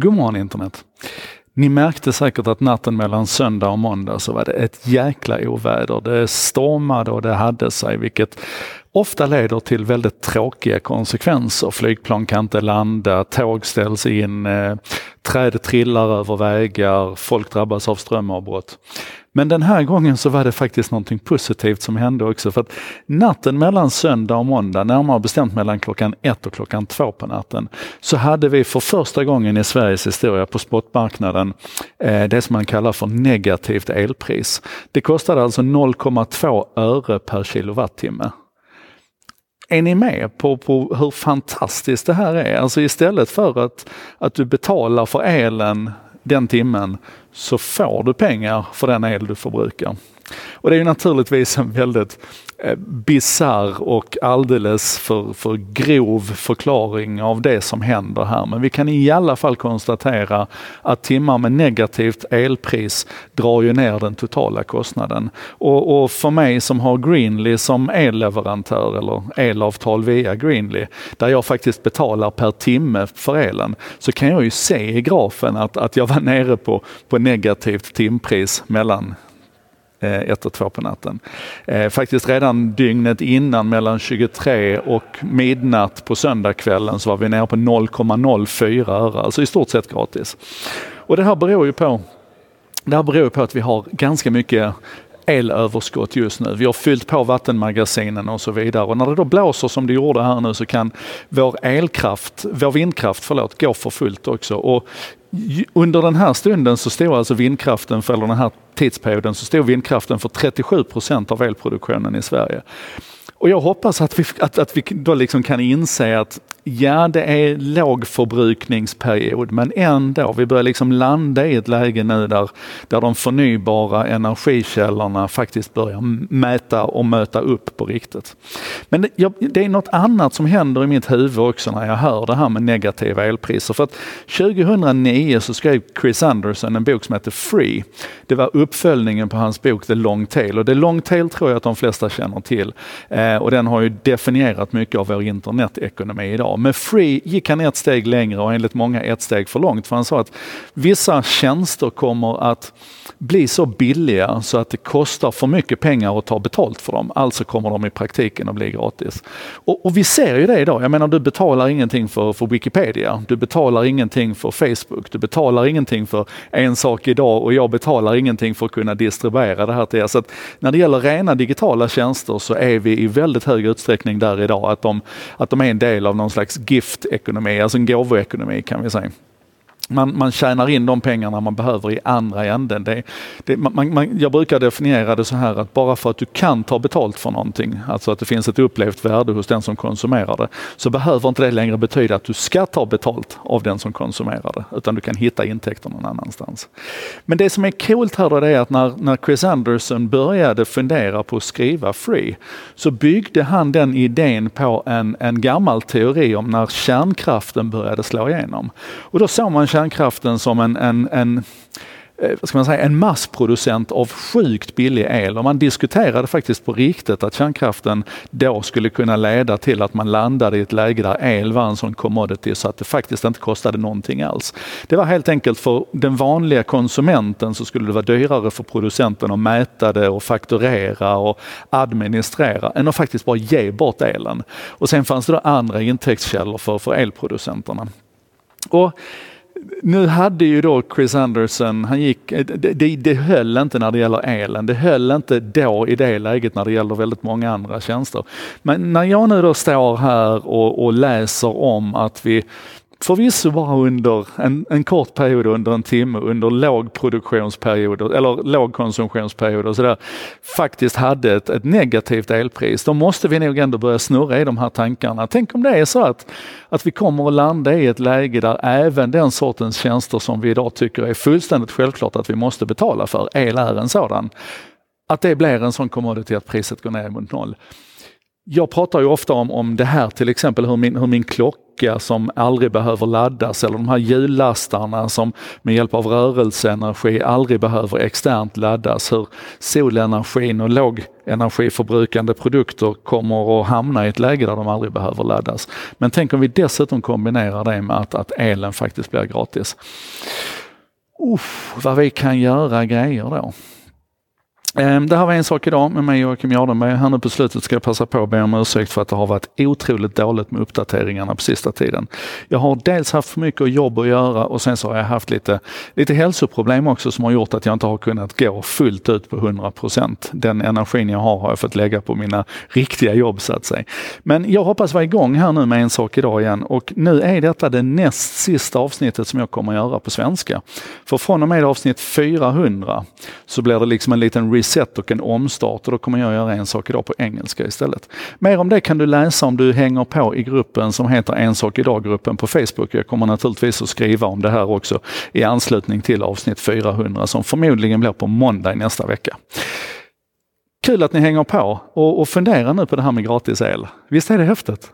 Godmorgon internet! Ni märkte säkert att natten mellan söndag och måndag så var det ett jäkla oväder. Det stormade och det hade sig, vilket ofta leder till väldigt tråkiga konsekvenser. Flygplan kan inte landa, tåg ställs in, eh, träd trillar över vägar, folk drabbas av strömavbrott. Men den här gången så var det faktiskt någonting positivt som hände också. För att natten mellan söndag och måndag, närmare bestämt mellan klockan ett och klockan två på natten, så hade vi för första gången i Sveriges historia på spotmarknaden eh, det som man kallar för negativt elpris. Det kostade alltså 0,2 öre per kilowattimme. Är ni med på, på hur fantastiskt det här är? Alltså istället för att, att du betalar för elen den timmen så får du pengar för den el du förbrukar. Och det är ju naturligtvis en väldigt Eh, bizarr och alldeles för, för grov förklaring av det som händer här. Men vi kan i alla fall konstatera att timmar med negativt elpris drar ju ner den totala kostnaden. Och, och för mig som har Greenly som elleverantör eller elavtal via Greenly, där jag faktiskt betalar per timme för elen, så kan jag ju se i grafen att, att jag var nere på, på negativt timpris mellan Eh, ett och två på natten. Eh, faktiskt redan dygnet innan mellan 23 och midnatt på söndagskvällen så var vi nere på 0,04 öre, alltså i stort sett gratis. Och det här beror ju på det här beror på att vi har ganska mycket elöverskott just nu. Vi har fyllt på vattenmagasinen och så vidare. Och när det då blåser som det gjorde här nu så kan vår elkraft, vår vindkraft förlåt, gå för fullt också. Och under den här stunden så står alltså vindkraften, för, eller den här tidsperioden, så står vindkraften för 37 procent av elproduktionen i Sverige. Och jag hoppas att vi, att, att vi då liksom kan inse att ja, det är lågförbrukningsperiod, men ändå, vi börjar liksom landa i ett läge nu där, där de förnybara energikällorna faktiskt börjar mäta och möta upp på riktigt. Men det, jag, det är något annat som händer i mitt huvud också när jag hör det här med negativa elpriser. För att 2009 så skrev Chris Anderson en bok som heter Free. Det var uppföljningen på hans bok The Long Tail och The Long Tail tror jag att de flesta känner till. Eh, och den har ju definierat mycket av vår internetekonomi idag. Med Free gick han ett steg längre och enligt många ett steg för långt. För han sa att vissa tjänster kommer att bli så billiga så att det kostar för mycket pengar att ta betalt för dem. Alltså kommer de i praktiken att bli gratis. Och, och vi ser ju det idag. Jag menar du betalar ingenting för, för Wikipedia. Du betalar ingenting för Facebook. Du betalar ingenting för en sak idag och jag betalar ingenting för att kunna distribuera det här till er. Så att när det gäller rena digitala tjänster så är vi i väldigt hög utsträckning där idag. Att de, att de är en del av någon slags gift-ekonomi, alltså en gåvoekonomi kan vi säga man, man tjänar in de pengarna man behöver i andra änden. Det, det, man, man, jag brukar definiera det så här att bara för att du kan ta betalt för någonting, alltså att det finns ett upplevt värde hos den som konsumerar det, så behöver inte det längre betyda att du ska ta betalt av den som konsumerar det, utan du kan hitta intäkter någon annanstans. Men det som är coolt här då det är att när, när Chris Anderson började fundera på att skriva Free, så byggde han den idén på en, en gammal teori om när kärnkraften började slå igenom. Och då såg man kärnkraften som en, en, en eh, ska man säga, en massproducent av sjukt billig el och man diskuterade faktiskt på riktigt att kärnkraften då skulle kunna leda till att man landade i ett läge där el var en sån commodity så att det faktiskt inte kostade någonting alls. Det var helt enkelt för den vanliga konsumenten så skulle det vara dyrare för producenten att mäta det och fakturera och administrera än att faktiskt bara ge bort elen. Och sen fanns det då andra intäktskällor för, för elproducenterna. Och nu hade ju då Chris Anderson, han gick, eh, det, det, det höll inte när det gäller elen. Det höll inte då i det läget när det gäller väldigt många andra tjänster. Men när jag nu då står här och, och läser om att vi förvisso bara under en, en kort period, under en timme, under lågproduktionsperioder eller lågkonsumtionsperioder så där, faktiskt hade ett, ett, negativt elpris. Då måste vi nog ändå börja snurra i de här tankarna. Tänk om det är så att, att vi kommer att landa i ett läge där även den sortens tjänster som vi idag tycker är fullständigt självklart att vi måste betala för, el är en sådan, att det blir en sån commodity att priset går ner mot noll jag pratar ju ofta om, om det här till exempel hur min, hur min klocka som aldrig behöver laddas eller de här hjullastarna som med hjälp av rörelseenergi aldrig behöver externt laddas. Hur solenergin och lågenergiförbrukande produkter kommer att hamna i ett läge där de aldrig behöver laddas. Men tänk om vi dessutom kombinerar det med att, att elen faktiskt blir gratis. Uff, vad vi kan göra grejer då. Ehm, det här var en sak idag med mig Joakim Jardenberg. Här nu på slutet ska jag passa på att be om ursäkt för att det har varit otroligt dåligt med uppdateringarna på sista tiden. Jag har dels haft för mycket jobb att göra och sen så har jag haft lite, lite hälsoproblem också som har gjort att jag inte har kunnat gå fullt ut på 100% Den energin jag har har jag fått lägga på mina riktiga jobb så att säga. Men jag hoppas vara igång här nu med en sak idag igen och nu är detta det näst sista avsnittet som jag kommer att göra på svenska. För från och med avsnitt 400 så blir det liksom en liten reset och en omstart och då kommer jag göra en sak idag på engelska istället. Mer om det kan du läsa om du hänger på i gruppen som heter En sak idag-gruppen på Facebook. Jag kommer naturligtvis att skriva om det här också i anslutning till avsnitt 400 som förmodligen blir på måndag nästa vecka. Kul att ni hänger på och, och fundera nu på det här med gratis el. Visst är det häftigt?